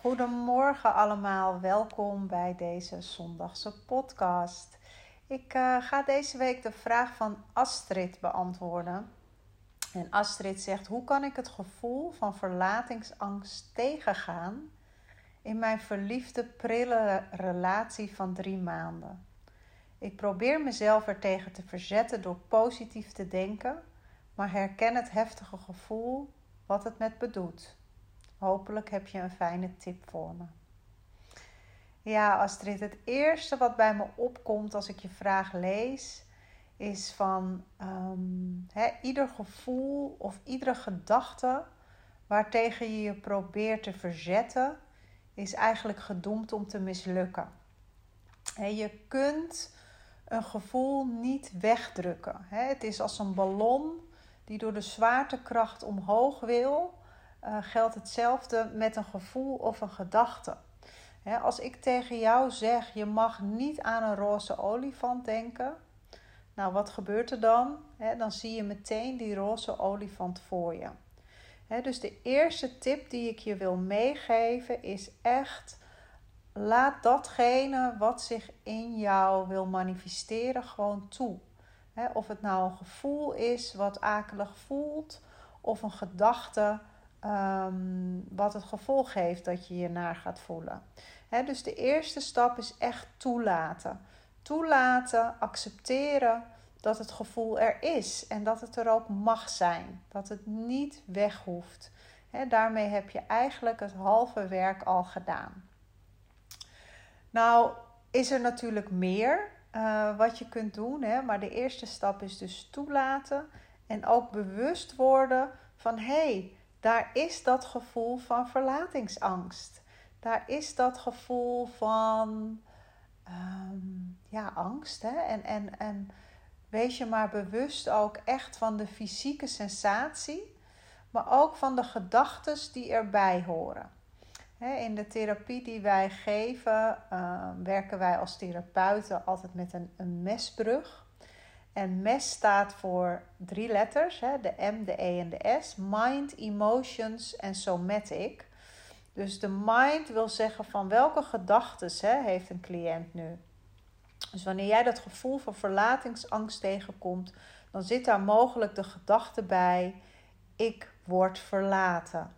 Goedemorgen allemaal, welkom bij deze zondagse podcast. Ik uh, ga deze week de vraag van Astrid beantwoorden. En Astrid zegt: Hoe kan ik het gevoel van verlatingsangst tegengaan in mijn verliefde, prille relatie van drie maanden? Ik probeer mezelf er tegen te verzetten door positief te denken, maar herken het heftige gevoel wat het met me doet. Hopelijk heb je een fijne tip voor me. Ja, Astrid, het eerste wat bij me opkomt als ik je vraag lees, is van um, ieder gevoel of iedere gedachte waartegen je je probeert te verzetten, is eigenlijk gedoemd om te mislukken. je kunt een gevoel niet wegdrukken. het is als een ballon die door de zwaartekracht omhoog wil uh, geldt hetzelfde met een gevoel of een gedachte. als ik tegen jou zeg, je mag niet aan een roze olifant denken. Nou, wat gebeurt er dan? dan zie je meteen die roze olifant voor je. dus de eerste tip die ik je wil meegeven is echt laat datgene wat zich in jou wil manifesteren gewoon toe. of het nou een gevoel is wat akelig voelt of een gedachte Ehm, wat het gevolg heeft dat je je naar gaat voelen. dus de eerste stap is echt toelaten. Toelaten, accepteren dat het gevoel er is en dat het er ook mag zijn. Dat het niet weg hoeft. daarmee heb je eigenlijk het halve werk al gedaan. Nou, is er natuurlijk meer uh, wat je kunt doen, hè? maar de eerste stap is dus toelaten en ook bewust worden van hé, hey, daar is dat gevoel van verlatingsangst. Daar is dat gevoel van ehm, ja, angst. Hè? En, en, en wees je maar bewust ook echt van de fysieke sensatie, maar ook van de gedachten die erbij horen. In de therapie die wij geven, ehm, werken wij als therapeuten altijd met een, een mesbrug. En MES staat voor drie letters, hè, de M, de E en de S. Mind, Emotions en Somatic. Dus de mind wil zeggen van welke gedachten heeft een cliënt nu. Dus wanneer jij dat gevoel van verlatingsangst tegenkomt, dan zit daar mogelijk de gedachte bij: ik word verlaten.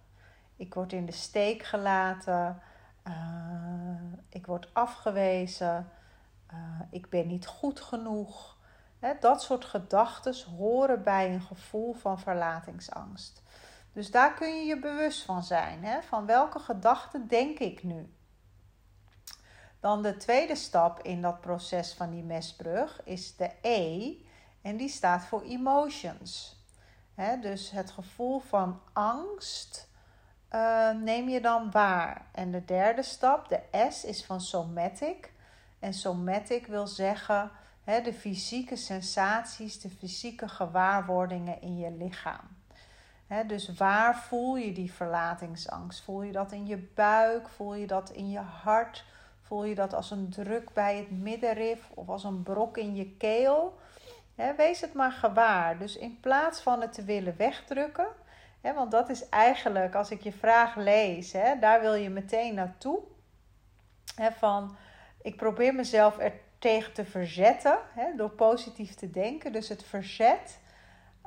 Ik word in de steek gelaten. Uh, ik word afgewezen. Uh, ik ben niet goed genoeg dat soort gedachten horen bij een gevoel van verlatingsangst. Dus daar kun je je bewust van zijn. Van welke gedachten denk ik nu? Dan de tweede stap in dat proces van die mesbrug is de E. En die staat voor emotions. dus het gevoel van angst uh, neem je dan waar. En de derde stap, de S, is van somatic. En somatic wil zeggen de fysieke sensaties, de fysieke gewaarwordingen in je lichaam. dus waar voel je die verlatingsangst? Voel je dat in je buik? Voel je dat in je hart? Voel je dat als een druk bij het middenrif of als een brok in je keel? wees het maar gewaar. Dus in plaats van het te willen wegdrukken, want dat is eigenlijk, als ik je vraag lees, daar wil je meteen naartoe. van, ik probeer mezelf er tegen te verzetten hè, door positief te denken. Dus het verzet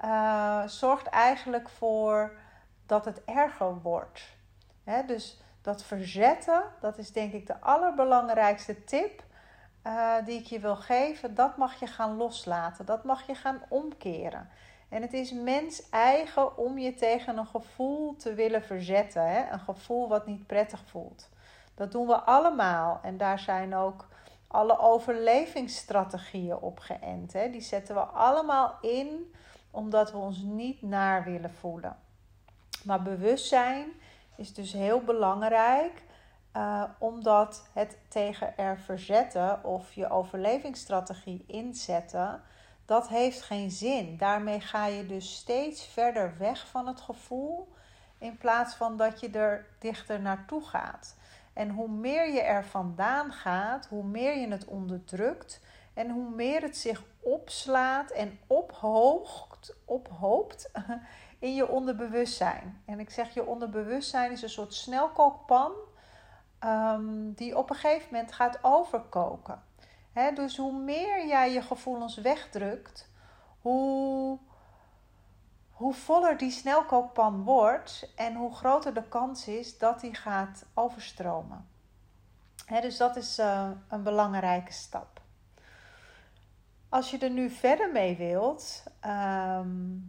uh, zorgt eigenlijk voor dat het erger wordt. Hè, dus dat verzetten, dat is denk ik de allerbelangrijkste tip uh, die ik je wil geven. Dat mag je gaan loslaten, dat mag je gaan omkeren. En het is mens eigen om je tegen een gevoel te willen verzetten. Hè? Een gevoel wat niet prettig voelt. Dat doen we allemaal. En daar zijn ook alle overlevingsstrategieën opgeënt. Hè? Die zetten we allemaal in omdat we ons niet naar willen voelen. Maar bewustzijn is dus heel belangrijk Uh, omdat het tegen er verzetten of je overlevingsstrategie inzetten, dat heeft geen zin. Daarmee ga je dus steeds verder weg van het gevoel, in plaats van dat je er dichter naartoe gaat. En hoe meer je er vandaan gaat, hoe meer je het onderdrukt en hoe meer het zich opslaat en ophoogt, ophoopt in je onderbewustzijn. En ik zeg je onderbewustzijn is een soort snelkookpan um, die op een gegeven moment gaat overkoken. dus hoe meer jij je gevoelens wegdrukt, hoe, hoe voller die snelkookpan wordt en hoe groter de kans is dat die gaat overstromen. dus dat is uh, een belangrijke stap. Als je er nu verder mee wilt,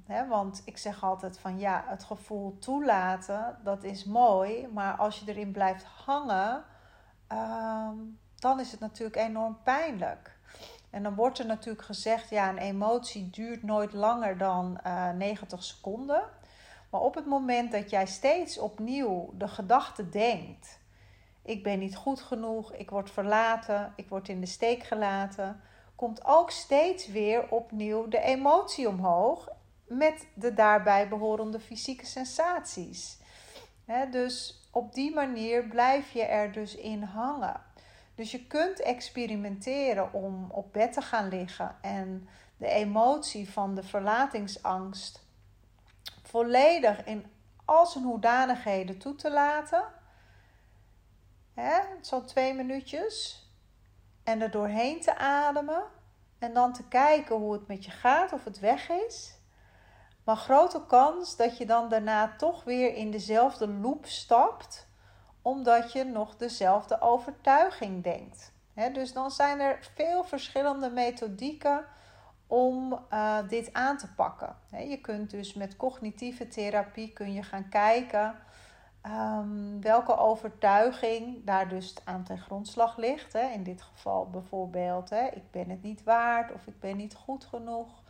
hè, want ik zeg altijd van ja, het gevoel toelaten, dat is mooi, maar als je erin blijft hangen, um, dan is het natuurlijk enorm pijnlijk. En dan wordt er natuurlijk gezegd, ja, een emotie duurt nooit langer dan uh, eh, 90 seconden. Maar op het moment dat jij steeds opnieuw de gedachte denkt, ik ben niet goed genoeg, ik word verlaten, ik word in de steek gelaten komt ook steeds weer opnieuw de emotie omhoog met de daarbij behorende fysieke sensaties. dus op die manier blijf je er dus in hangen. Dus je kunt experimenteren om op bed te gaan liggen en de emotie van de verlatingsangst volledig in al zijn hoedanigheden toe te laten. Zo'n twee minuutjes en er doorheen te ademen en dan te kijken hoe het met je gaat, of het weg is. Maar grote kans dat je dan daarna toch weer in dezelfde loop stapt, omdat je nog dezelfde overtuiging denkt. dus dan zijn er veel verschillende methodieken om uh, dit aan te pakken. je kunt dus met cognitieve therapie kun je gaan kijken Um, welke overtuiging daar dus aan ten grondslag ligt. In dit geval bijvoorbeeld, ik ben het niet waard of ik ben niet goed genoeg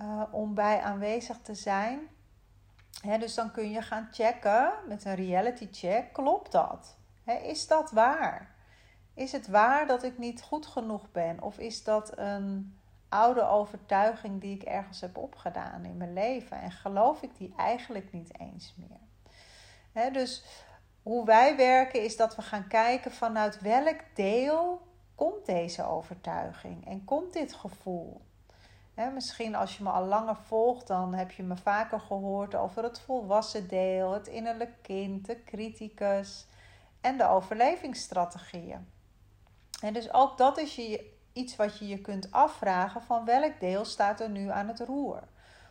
uh, om bij aanwezig te zijn. Dus dan kun je gaan checken met een reality check, klopt dat? Is dat waar? Is het waar dat ik niet goed genoeg ben? Of is dat een oude overtuiging die ik ergens heb opgedaan in mijn leven en geloof ik die eigenlijk niet eens meer? dus hoe wij werken is dat we gaan kijken vanuit welk deel komt deze overtuiging en komt dit gevoel. Misschien als je me al langer volgt, dan heb je me vaker gehoord over het volwassen deel, het innerlijk kind, de criticus en de overlevingsstrategieën. En dus ook dat is je, iets wat je je kunt afvragen van welk deel staat er nu aan het roer.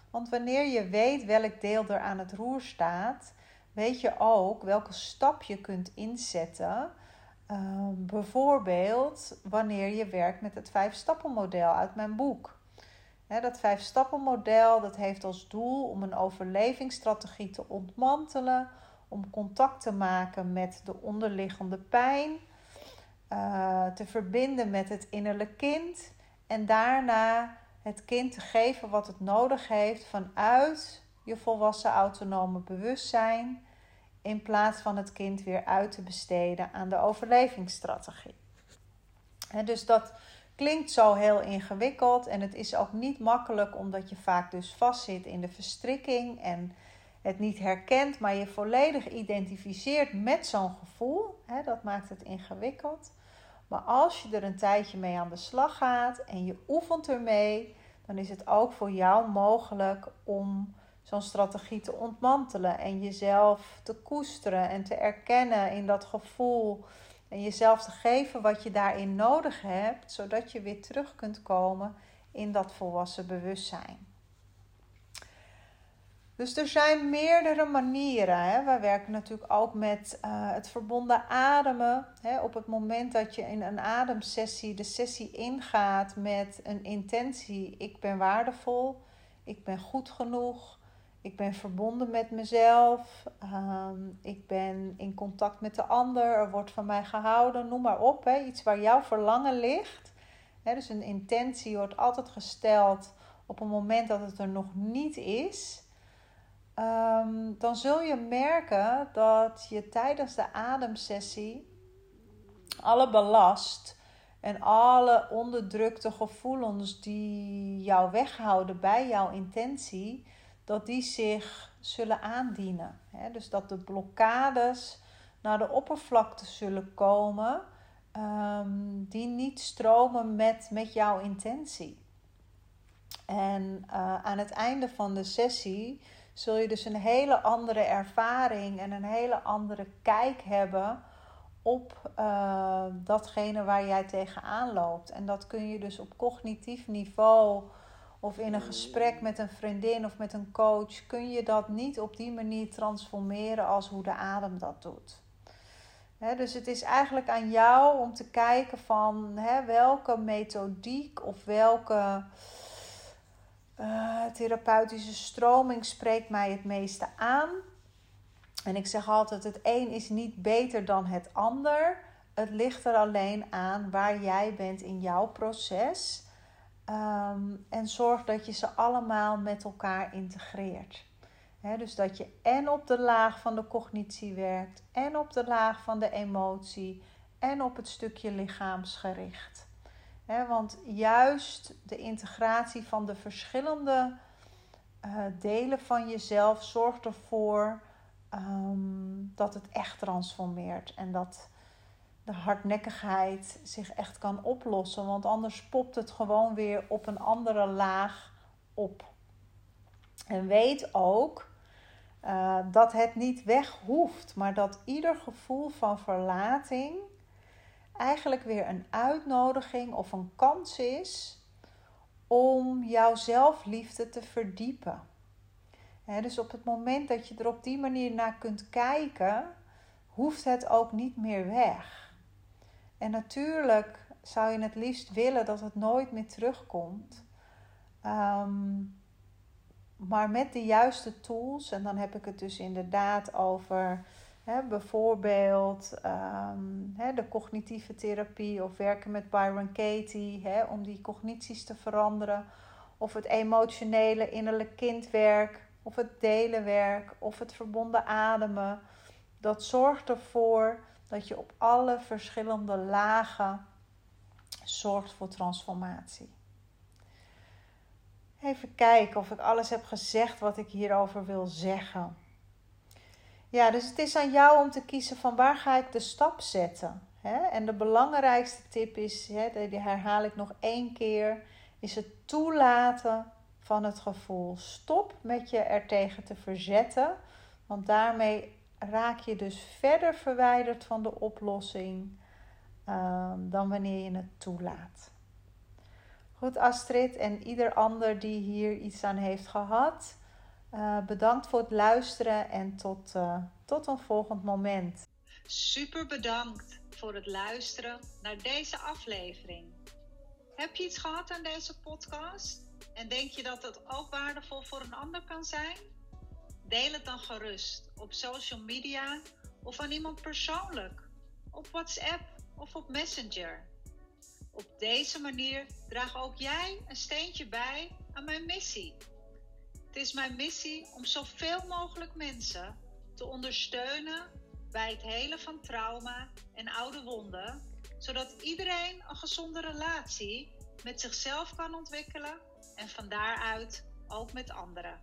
Want wanneer je weet welk deel er aan het roer staat, weet je ook welke stap je kunt inzetten. Ehm, bijvoorbeeld wanneer je werkt met het vijf-stappen-model uit mijn boek. Dat vijf-stappen-model dat heeft als doel om een overlevingsstrategie te ontmantelen, om contact te maken met de onderliggende pijn, uh, te verbinden met het innerlijk kind en daarna het kind te geven wat het nodig heeft vanuit je volwassen autonome bewustzijn in plaats van het kind weer uit te besteden aan de overlevingsstrategie. Dus dat klinkt zo heel ingewikkeld en het is ook niet makkelijk omdat je vaak dus vastzit in de verstrikking en het niet herkent, maar je volledig identificeert met zo'n gevoel. dat maakt het ingewikkeld. Maar als je er een tijdje mee aan de slag gaat en je oefent ermee, dan is het ook voor jou mogelijk om zo'n strategie te ontmantelen en jezelf te koesteren en te erkennen in dat gevoel en jezelf te geven wat je daarin nodig hebt, zodat je weer terug kunt komen in dat volwassen bewustzijn. Dus er zijn meerdere manieren. Hè. Wij werken natuurlijk ook met uh, het verbonden ademen. Hè. Op het moment dat je in een ademsessie de sessie ingaat met een intentie: ik ben waardevol, ik ben goed genoeg, ik ben verbonden met mezelf. Ehm, ik ben in contact met de ander. Er wordt van mij gehouden. Noem maar op. Hè. Iets waar jouw verlangen ligt. Hè, dus een intentie wordt altijd gesteld op een moment dat het er nog niet is. ehm, dan zul je merken dat je tijdens de ademsessie alle belast en alle onderdrukte gevoelens die jou weghouden bij jouw intentie, dat die zich zullen aandienen. dus dat de blokkades naar de oppervlakte zullen komen ehm, die niet stromen met, met jouw intentie. En uh, aan het einde van de sessie zul je dus een hele andere ervaring en een hele andere kijk hebben op uh, datgene waar jij tegenaan loopt. En dat kun je dus op cognitief niveau of in een gesprek met een vriendin of met een coach, kun je dat niet op die manier transformeren als hoe de adem dat doet. dus het is eigenlijk aan jou om te kijken van welke methodiek of welke uh, therapeutische stroming spreekt mij het meeste aan. En ik zeg altijd: het een is niet beter dan het ander. Het ligt er alleen aan waar jij bent in jouw proces. Ehm, en zorg dat je ze allemaal met elkaar integreert. dus dat je en op de laag van de cognitie werkt, en op de laag van de emotie, en op het stukje lichaamsgericht. want juist de integratie van de verschillende uh, delen van jezelf zorgt ervoor Ehm, dat het echt transformeert en dat de hardnekkigheid zich echt kan oplossen. Want anders popt het gewoon weer op een andere laag op. En weet ook uh, dat het niet weg hoeft, maar dat ieder gevoel van verlating eigenlijk weer een uitnodiging of een kans is om jouw zelfliefde te verdiepen dus op het moment dat je er op die manier naar kunt kijken, hoeft het ook niet meer weg. En natuurlijk zou je het liefst willen dat het nooit meer terugkomt. Ehm, maar met de juiste tools, en dan heb ik het dus inderdaad over bijvoorbeeld um, de cognitieve therapie of werken met Byron Katie om die cognities te veranderen, of het emotionele innerlijk kindwerk of het delenwerk of het verbonden ademen. Dat zorgt ervoor dat je op alle verschillende lagen zorgt voor transformatie. Even kijken of ik alles heb gezegd wat ik hierover wil zeggen. Ja, dus het is aan jou om te kiezen van waar ga ik de stap zetten. En de belangrijkste tip is, die herhaal ik nog één keer, is het toelaten van het gevoel. Stop met je er tegen te verzetten, want daarmee raak je dus verder verwijderd van de oplossing ehm, dan wanneer je het toelaat. Goed, Astrid en ieder ander die hier iets aan heeft gehad. Uh, bedankt voor het luisteren en tot, uh, tot een volgend moment. Super bedankt voor het luisteren naar deze aflevering. Heb je iets gehad aan deze podcast? En denk je dat het ook waardevol voor een ander kan zijn? Deel het dan gerust op social media of aan iemand persoonlijk, op WhatsApp of op Messenger. Op deze manier draag ook jij een steentje bij aan mijn missie. Het is mijn missie om zoveel mogelijk mensen te ondersteunen bij het helen van trauma en oude wonden, zodat iedereen een gezonde relatie met zichzelf kan ontwikkelen en van daaruit ook met anderen.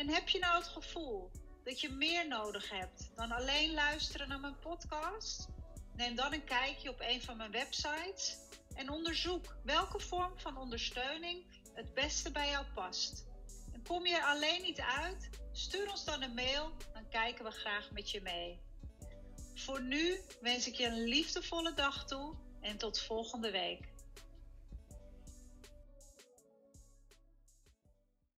En heb je nou het gevoel dat je meer nodig hebt dan alleen luisteren naar mijn podcast? Neem dan een kijkje op een van mijn websites en onderzoek welke vorm van ondersteuning het beste bij jou past. En kom je er alleen niet uit? Stuur ons dan een mail, dan kijken we graag met je mee. Voor nu wens ik je een liefdevolle dag toe en tot volgende week.